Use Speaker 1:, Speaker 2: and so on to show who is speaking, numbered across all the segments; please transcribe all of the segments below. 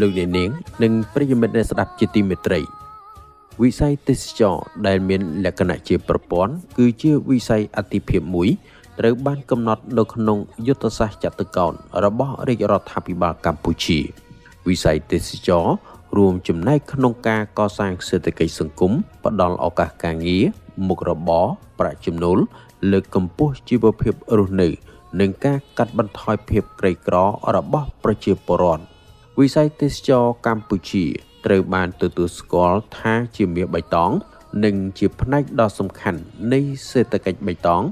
Speaker 1: លោកអ្នកនាង និងប្រិយមិត្តអ្នកស្ដាប់ជាទីមេត្រី វិស័យទេសចរដែលមានលក្ខណៈជាប្រព័ន្ធគឺជាវិស័យអតិភិបមួយត្រូវបានកំណត់នៅក្នុងយុទ្ធសាស្ត្រចតុកោណរបស់រាជរដ្ឋាភិបាលកម្ពុជា វិស័យទេសចររួមចំណែកក្នុងការកសាងសេដ្ឋកិច្ចសង្គមផ្ដល់ឱកាសការងារមុខរបរប្រាក់ចំណូលលើកកម្ពស់ជីវភាពរស់នៅ និងការកាត់បន្ថយភាពក្រីក្ររបស់ប្រជាពលរដ្ឋ វិស័យទេសចរកម្ពុជាត្រូវបានទទួលស្គាល់ថាជាមាសបៃតង និងជាផ្នែកដ៏សំខាន់នៃសេដ្ឋកិច្ចបៃតង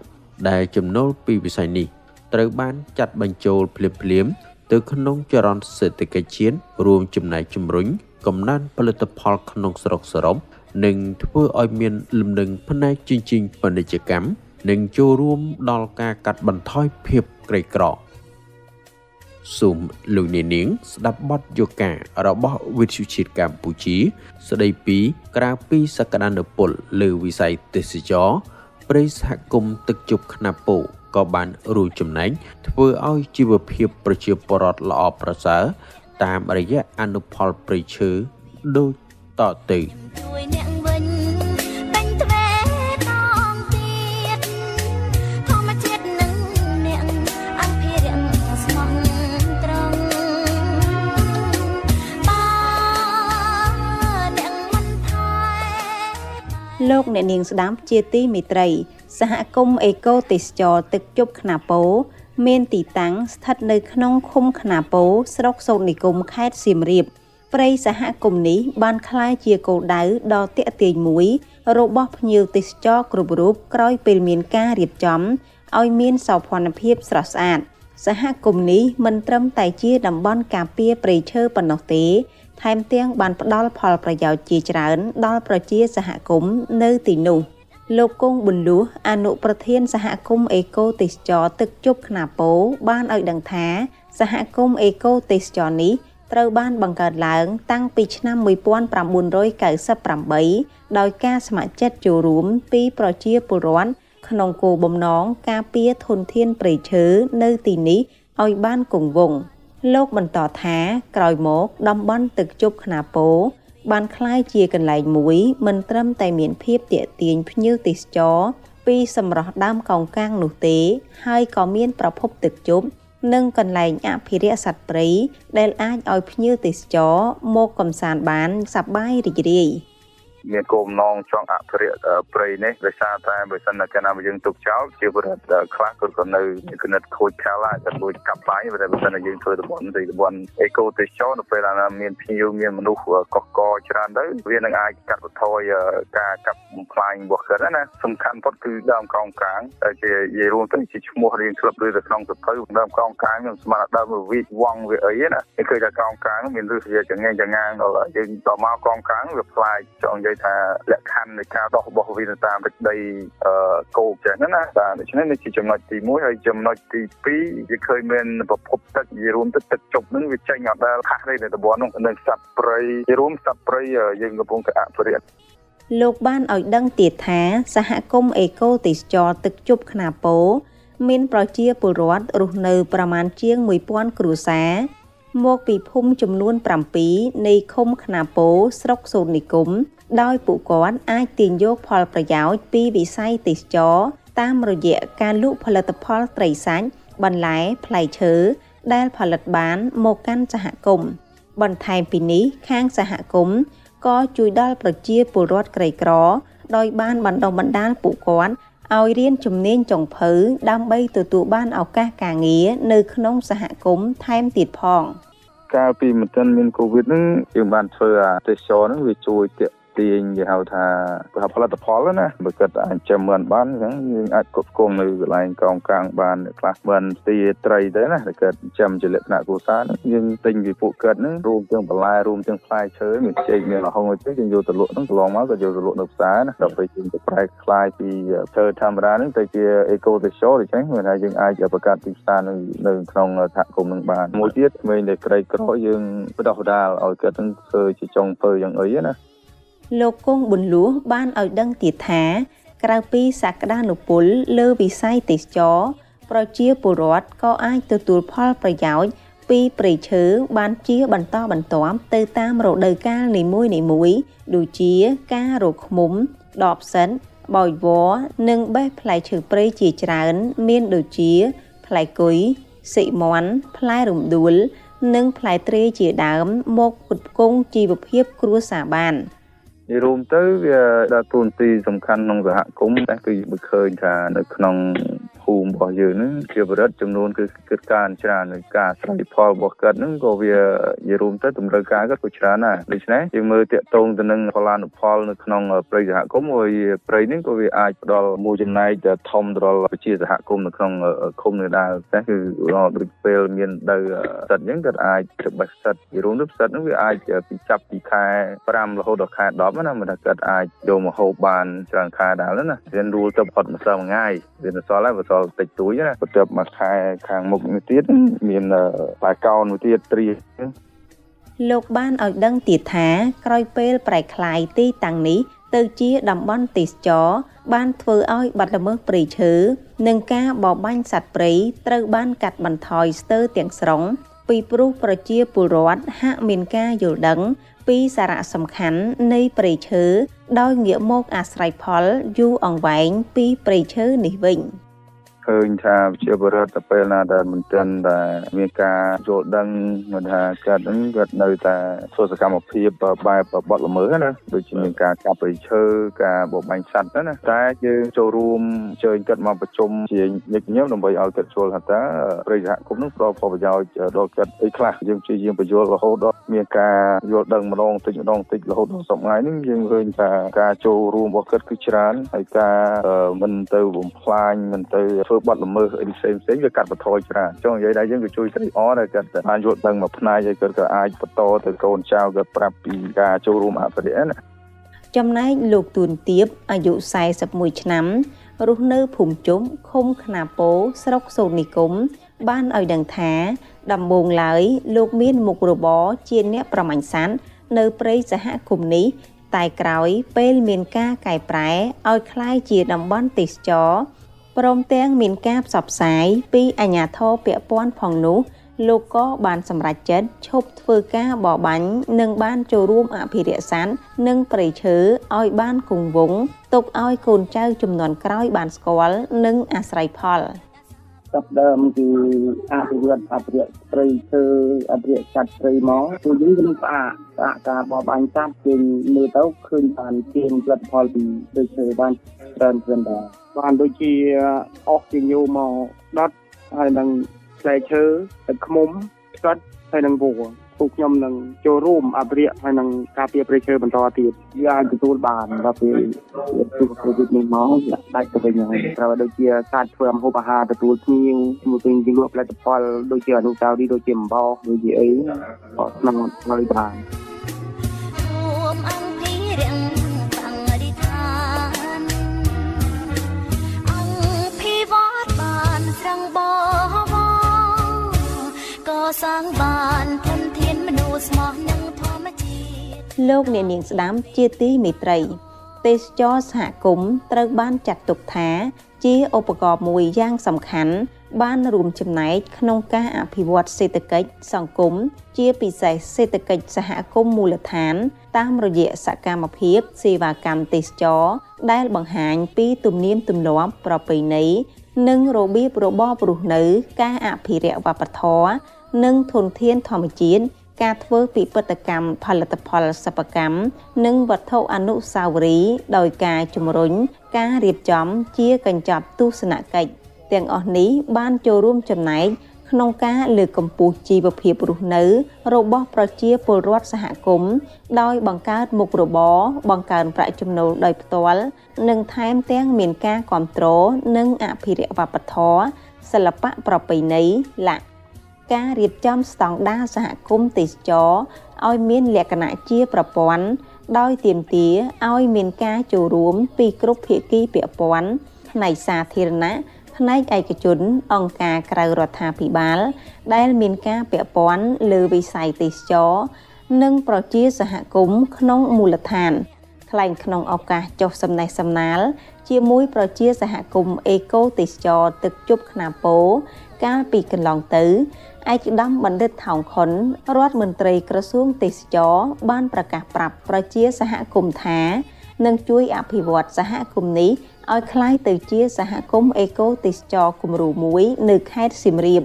Speaker 1: ដែលចំណូលពីវិស័យនេះត្រូវបានចាត់បញ្ចូលភ្លាមៗទៅក្នុងចរន្តសេដ្ឋកិច្ចជាតិរួមចំណែកជំរុញកំណើនផលិតផលក្នុងស្រុកសរុបនិងធ្វើឲ្យមានលំនឹងផ្នែកជញ្ជីងពាណិជ្ជកម្មនិងចូលរួមដល់ការកាត់បន្ថយភាពក្រីក្រ សូមលោកអ្នកនាង ស្ដាប់បទយការបស់វិទ្យុជាតិកម្ពុជា ស្ដីពីក្រៅពីសក្តានុពលលើវិស័យទេសចរព្រៃសហគមន៍ទឹកជប់ខ្នាពោក៏បានរួមចំណែកធ្វើឲ្យជីវភាពប្រជាពលរដ្ឋល្អប្រសើរតាមរយៈអនុផលព្រៃឈើដូចតទៅ
Speaker 2: លោកអ្នកនាងស្ដាប់ជាទីមេត្រី សហគមន៍អេកូទេសចរទឹកជប់ខ្នាពោ មានទីតាំងស្ថិតនៅក្នុងឃុំខ្នាពោ ស្រុកសូត្រនិគមខេត្តសៀមរាបព្រៃសហគមន៍នេះបានក្លាយជាគោលដៅដ៏ទាក់ទាញមួយ របស់ភ្ញៀវទេសចរគ្រប់រូបក្រោយពេលមានការរៀបចំឲ្យមានសោភ័ណភាពស្រស់ស្អាតសហគមន៍នេះមិនត្រឹមតែជាតំបន់ការពារព្រៃឈើប៉ុណ្ណោះទេ ថែមទាំងបានផ្ដល់ផលប្រយោជន៍ជាច្រើន ដល់ប្រជាសហគមន៍នៅទីនោះលោកគង់ប៊ុនលួសអនុប្រធានសហគមន៍អេកូទេសចរទឹកជប់ខ្នាពោបានឲ្យដឹងថាសហគមន៍អេកូទេសចរនេះត្រូវបានបង្កើតឡើង តាំងពីឆ្នាំ1998ដោយការស្ម័គ្រចិត្តចូលរួមពីប្រជាពលរដ្ឋក្នុងគោលបំណងការពារធនធានព្រៃឈើនៅទីនេះឲ្យបានគង់វង្ស លោកបន្តថាក្រោយមកតំបន់ទឹកជប់ខ្នាពោបានคล้ายជាកន្លែងមួយ មិនត្រឹមតែមានភាពទាក់ទាញភ្ញៀវទេសចរពីសម្រស់ដើមកោងកាងនោះទេ ហើយក៏មានប្រភពទឹកជប់និងកន្លែងអភិរក្សសត្វព្រៃដែលអាចឲ្យភ្ញៀវទេសចរមកកំសាន្តបានសប្បាយរីករាយ។
Speaker 3: មានគោលបំណងចង់អភិរក្សព្រៃនេះដោយសារតែបើសិនតែកាលណាយើងទុកចោលជាពលរដ្ឋខ្លះគាត់ក៏នៅគណិតខូចខាលហើយតែមួយកាប់បាយតែបើសិនតែយើងធ្វើតំបន់ទីតំបន់អេកូទេសចរនៅពេលណាមានភ្ញៀវមានមនុស្សកកកច្រើនទៅវានឹងអាចកាត់បន្ថយការកាប់បំផ្លាញរបស់គាត់ណាសំខាន់ផុតគឺដើមកោងកាងដែលជានិយាយរួមទៅជាឈ្មោះរៀងក្លឹបឬទៅក្នុងសភៅដើមកោងកាងខ្ញុំស្មានដើមវិវងវាអីណាគេឃើញថាកោងកាងមានរសជាតិចង្អេងចង្ងាងដល់យើងដល់មកកោងកាងវាប្លែកចង់និយាយថាលក្ខខណ្ឌនៃការដោះរបស់វាទៅតាមទឹកដីគោកចឹងណាបាទដូច្នេះនេះជាចំណុចទី1ហើយចំណុចទី2វាឃើញមានប្រភពទឹកវារួមទៅទឹកជប់នឹងវាចេញអត់ដែលខាស់ទេនៅតំបន់នោះនៅសត្វព្រៃវារួមសត្វព្រៃយើងកំពុងតែអភិរក្ស
Speaker 2: លោកបានឲ្យដឹងទៀតថាសហគមន៍អេកូទេសចរទឹកជប់ខ្នាពោមានប្រជាពលរដ្ឋរស់នៅប្រមាណជាង1000គ្រួសារមកពីភូមិចំនួន7នៃឃុំខ្នាពោស្រុកសូត្រនិគម ដោយពួកគាត់អាចទាញយកផលប្រយោជន៍ពីវិស័យទេសចរតាមរយៈការលក់ផលិតផលត្រីសាច់បន្លែផ្លែឈើដែលផលិតបានមកកាន់សហគមន៍បន្ថែមពីនេះខាងសហគមន៍ក៏ជួយដល់ប្រជាពលរដ្ឋក្រីក្រ ដោយបានបណ្ដុះបណ្ដាលពួកគាត់ឲ្យរៀនជំនាញចុងភៅដើម្បីទទួលបានឱកាសការងារនៅក្នុងសហគមន៍ថែមទៀតផង
Speaker 3: កាលពីមិនទាន់មានកូវីដហ្នឹងយើងបានធ្វើអាទេសចរហ្នឹងវាជួយទាក់ ទាញគេហៅថាផលិតផលណាបើគាត់អាចចាំមិនបានអញ្ចឹងយើងអាចគ្រប់គ្រងនៅកន្លែងកងកាងបានខ្លះមិនទីត្រីទៅណាតែគាត់ចាំជាលក្ខណៈគ្រួសារហ្នឹងយើងទិញពីពួកគាត់ហ្នឹងរួមទាំងបន្លែរួមទាំងផ្លែឈើមានចេកមានរហុងទៅយើងយកទៅលក់ហ្នឹងកន្លងមកក៏យកទៅលក់នៅផ្សារណាដល់ពេលយើងទៅប្រែក្លាយពីឈើធម្មតាហ្នឹងទៅជាអេកូទេសចរអញ្ចឹងមានថាយើងអាចបង្កើតទីផ្សារនៅនៅក្នុងសហគមន៍ហ្នឹងបានមួយទៀតក្មេងដែលក្រីក្រយើងបដោះបដាលឲ្យគាត់ហ្នឹងធ្វើជាចុងភៅយ៉ាងអីណា
Speaker 2: លោកគង់ប៊ុនលួសបានឲ្យដឹងទៀតថា ក្រៅពីសក្តានុពលលើវិស័យទេសចរប្រជាពលរដ្ឋក៏អាចទទួលផលប្រយោជន៍ពីព្រៃឈើបានជាបន្តបន្ទាប់ទៅតាមរដូវកាលនីមួយៗដូចជាការរកឃ្មុំដបសិនបោយវល្លិនិងបេះផ្លែឈើព្រៃជាច្រើន មានដូចជា ផ្លែគុយសិមន់ផ្លែរំដួល និងផ្លែត្រេជាដើមមកផ្គត់ផ្គង់ជីវភាពគ្រួសារបាន
Speaker 3: និយាយរួមទៅវាដើរតួនាទីសំខាន់ក្នុងសហគមន៍តែគឺបើឃើញថានៅក្នុង ភូមិរបស់យើងហ្នឹងជាបរិបទចំនួនគឺគិតការច្រើននៃការស្រ័យផលរបស់គាត់ហ្នឹងក៏វានិយាយរួមទៅតម្រូវការគាត់ក៏ច្រើនដែរដូច្នេះយើងមើលតាក់ទងទៅនឹងផលលានុផលនៅក្នុងព្រៃសហគមន៍ហើយព្រៃហ្នឹងក៏វាអាចផ្ដល់មួយចំណែកធំទៅដល់ប្រជាសហគមន៍នៅក្នុងឃុំនេះដែរតែគឺដូចពេលមានដៅផ្សិតអញ្ចឹងគាត់អាចទៅបេះផ្សិតនិយាយរួមទៅផ្សិតហ្នឹងវាអាចពីចាប់ពីខែ5រហូតដល់ខែ10ណាមិនថាគាត់អាចយកមកហូបបានច្រើនខែដែរណារៀនរួលទៅផុតម្សិលមួយថ្ងៃវាសល់ហើយបើសល់តិចតួចណាបន្ទាប់មកខែខាងមុខនេះទៀតមានផ្លែកោនមួយទៀតត្រៀ
Speaker 2: លោកបានឲ្យដឹងទៀតថាក្រោយពេលប្រែក្លាយទីតាំងនេះទៅជាតំបន់ទេសចរបានធ្វើឲ្យបាត់ល្មើសព្រៃឈើនិងការបរបាញ់សត្វព្រៃត្រូវបានកាត់បន្ថយស្ទើរទាំងស្រុងពីព្រោះប្រជាពលរដ្ឋហាក់មានការយល់ដឹងពីសារៈសំខាន់នៃព្រៃឈើដោយងាកមកអាស្រ័យផលយូរអង្វែងពីព្រៃឈើនេះវិញ។
Speaker 3: ឃើញថាជាបរិបទទៅពេលណាដែលមិនទាន់តែមានការយល់ដឹងមិនថាគាត់នឹងគាត់នៅតែធ្វើសកម្មភាពបែបបត់ល្មើសណាដូចជាមានការកាប់ព្រៃឈើការបរបាញ់សត្វណាតែយើងចូលរួមអញ្ជើញគាត់មកប្រជុំជាញឹកញាប់ដើម្បីឲ្យគាត់ចូលថាតើព្រៃសហគមន៍នឹងផ្ដល់ផលប្រយោជន៍ដល់គាត់អីខ្លះយើងព្យាយាមបញ្យល់រហូតដល់មានការយល់ដឹងម្ដងតិចម្ដងតិចរហូតដល់សប្តាហ៍នេះយើងឃើញថាការចូលរួមរបស់គាត់គឺច្រើនហើយការមិនទៅបំផ្លាញមិនទៅធ្វើធ្វើបទល្មើសអីផ្សេងផ្សេងវាកាត់បន្ថយច្រើនចុងនិយាយដែរយើងក៏ជួយត្រេកអរដែរគាត់បានយល់ដឹងមួយផ្នែកហើយគាត់ក៏អាចបន្តទៅកូនចៅគាត់ប្រាប់ពីការចូលរួមអភិរក្សណា
Speaker 2: ចំណែកលោកទួនទៀបអាយុ41ឆ្នាំរស់នៅភូមិជុំឃុំខ្នាពោស្រុកសូត្រនិគមបានឲ្យដឹងថាដំបូងឡើយលោកមានមុខរបរជាអ្នកប្រមាញ់សัตว์នៅព្រៃសហគមន៍នេះតែក្រោយពេលមានការកែប្រែឲ្យคล้ายជាតំបន់ទេសចរ ព្រមទាំងមានការផ្សព្វផ្សាយពីអាជ្ញាធរពាក់ព័ន្ធផងនោះលោកក៏បានសម្រេចចិត្តឈប់ធ្វើការបរបាញ់និងបានចូលរួមអភិរក្សសត្វនិងព្រៃឈើឲ្យបានគង់វង្សទុកឲ្យកូនចៅចំនួនក្រោយបានស្គាល់និងអាស្រ័យផល
Speaker 4: ចាប់ដើមគឺអភិវឌ្ឍអភិរក្សព្រៃឈើអភិរក្សសត្វព្រៃមកពួកយើងគឺផ្អាកផ្អាកការបរបាញ់សត្វជាមើលទៅឃើញបានជាផលិតផលពីព្រៃឈើបានច្រើនច្រើនដែរបានដូចជាអស់ជាញូមកដុតហើយនឹងផ្លែឈើទឹកឃ្មុំស្កាត់ហើយនឹងវល្លិ ពួកខ្ញុំនឹងចូលរួមអភិរក្សហើយនឹងការពារព្រៃឈើបន្តទៀតវាអាចទទួលបានដល់ពេលទូកូវីដនេះមកដាច់ទៅវិញហើយត្រូវដូចជាការធ្វើម្ហូបអាហារទទួលភ្ញៀវមួយវិញជាលក់ផលិតផលដូចជាអនុស្សាវរីយ៍ដូចជាអំបោសដូចជាអីក៏ក្នុងហើយបាន
Speaker 2: សាងបានធនធានមនុ ស្សស្មោះនឹងធម្មជាតិលោកអ្នកនាងស្ដាំជាទីមេត្រី ទេសចរសហគមន៍ត្រូវបានចាត់ទុកថា ជាឧបករណ៍មួយយ៉ាងសំខាន់បានរួមចំណែកក្នុងការអភិវឌ្ឍសេដ្ឋកិច្ចសង្គមជាពិសេសសេដ្ឋកិច្ចសហគមន៍មូលដ្ឋាន តាមរយៈសកម្មភាពសេវាកម្មទេសចរដែលបង្ហាញពីទំនៀមទម្លាប់ប្រពៃណីនិងរបៀបរបបរស់នៅ ការអភិរក្សវប្បធម៌និងធនធានធម្មជាតិ ការធ្វើពិពិធកម្មផលិតផលសិប្បកម្មនិងវត្ថុអនុស្សាវរីយ៍ដោយការជំរុញការរៀបចំជាកញ្ចប់ទស្សនកិច្ចទាំងអស់នេះបានចូលរួមចំណែកក្នុងការលើកកម្ពស់ជីវភាពរស់នៅ របស់ប្រជាពលរដ្ឋសហគមន៍ដោយបង្កើតមុខរបរបង្កើនប្រាក់ចំណូលដោយផ្ទាល់ និងថែមទាំងមានការគ្រប់គ្រងនិងអភិរក្សវប្បធម៌សិល្បៈប្រពៃណីលក្ខ ការរៀបចំស្តង់ដារសហគមន៍ទេសចរឲ្យមានលក្ខណៈជាប្រព័ន្ធដោយទាមទារឲ្យមានការចូលរួមពីគ្រប់ភាគីពាក់ព័ន្ធផ្នែកសាធារណៈផ្នែកឯកជន អង្គការក្រៅរដ្ឋាភិបាល ដែលមានការពាក់ព័ន្ធលើវិស័យទេសចរនិងប្រជាសហគមន៍ក្នុងមូលដ្ឋានថ្លែងក្នុងឱកាសចុះសំណេះសំណាល ជាមួយប្រជាសហគមន៍អេកូទេសចរទឹកជប់ខ្នាពោកាលពីកន្លងទៅ ឯកឧត្តមបណ្ឌិតថោងខុនរដ្ឋមន្ត្រីក្រសួងទេសចរបានប្រកាសប្រាប់ប្រជាសហគមន៍ថានឹងជួយអភិវឌ្ឍសហគមន៍នេះឲ្យคล้ายទៅជាសហគមន៍អេកូទេសចរគំរូមួយនៅខេត្តសៀមរាប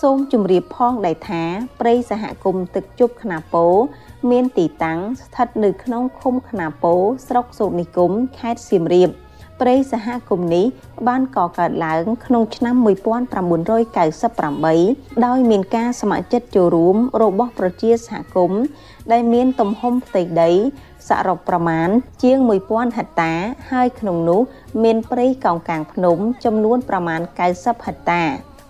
Speaker 2: សូមជម្រាបផងដែរថាព្រៃសហគមន៍ទឹកជប់ខ្នាពោមានទីតាំងស្ថិតនៅក្នុងឃុំខ្នាពោស្រុកសូត្រនិគមខេត្តសៀមរាប ព្រៃសហគមន៍នេះបានកកើតឡើងក្នុងឆ្នាំ1998ដោយមានការស្ម័គ្រចិត្តចូលរួមរបស់ប្រជាសហគមន៍ដែលមានទំហំផ្ទៃដីសរុបប្រមាណជាង1000ហិកតា ហើយក្នុងនោះមានព្រៃកោងកាងភ្នំចំនួនប្រមាណ90ហិកតា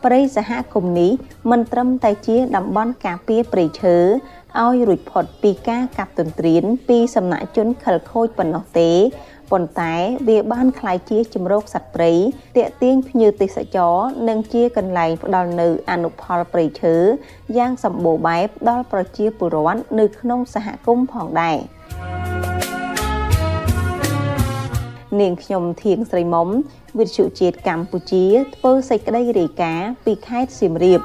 Speaker 2: ព្រៃសហគមន៍នេះមិនត្រឹមតែជាតំបន់ការពារព្រៃឈើឲ្យរួចផុតពីការកាប់ទន្ទ្រានពីសំណាក់ជនខិលខូចប៉ុណ្ណោះទេ ប៉ុន្តែវាបានក្លាយជាជំរកសត្វព្រៃទាក់ទាញភ្ញៀវទេសចរនិងជាកន្លែងផ្ដល់នូវអនុផលព្រៃឈើយ៉ាងសម្បូរបែបដល់ប្រជាពលរដ្ឋនៅក្នុងសហគមន៍ផងដែរនាងខ្ញុំធៀងស្រីមុំវិទ្យុជាតិកម្ពុជាធ្វើសេចក្តីរាយការណ៍ពីខេត្តសៀមរាប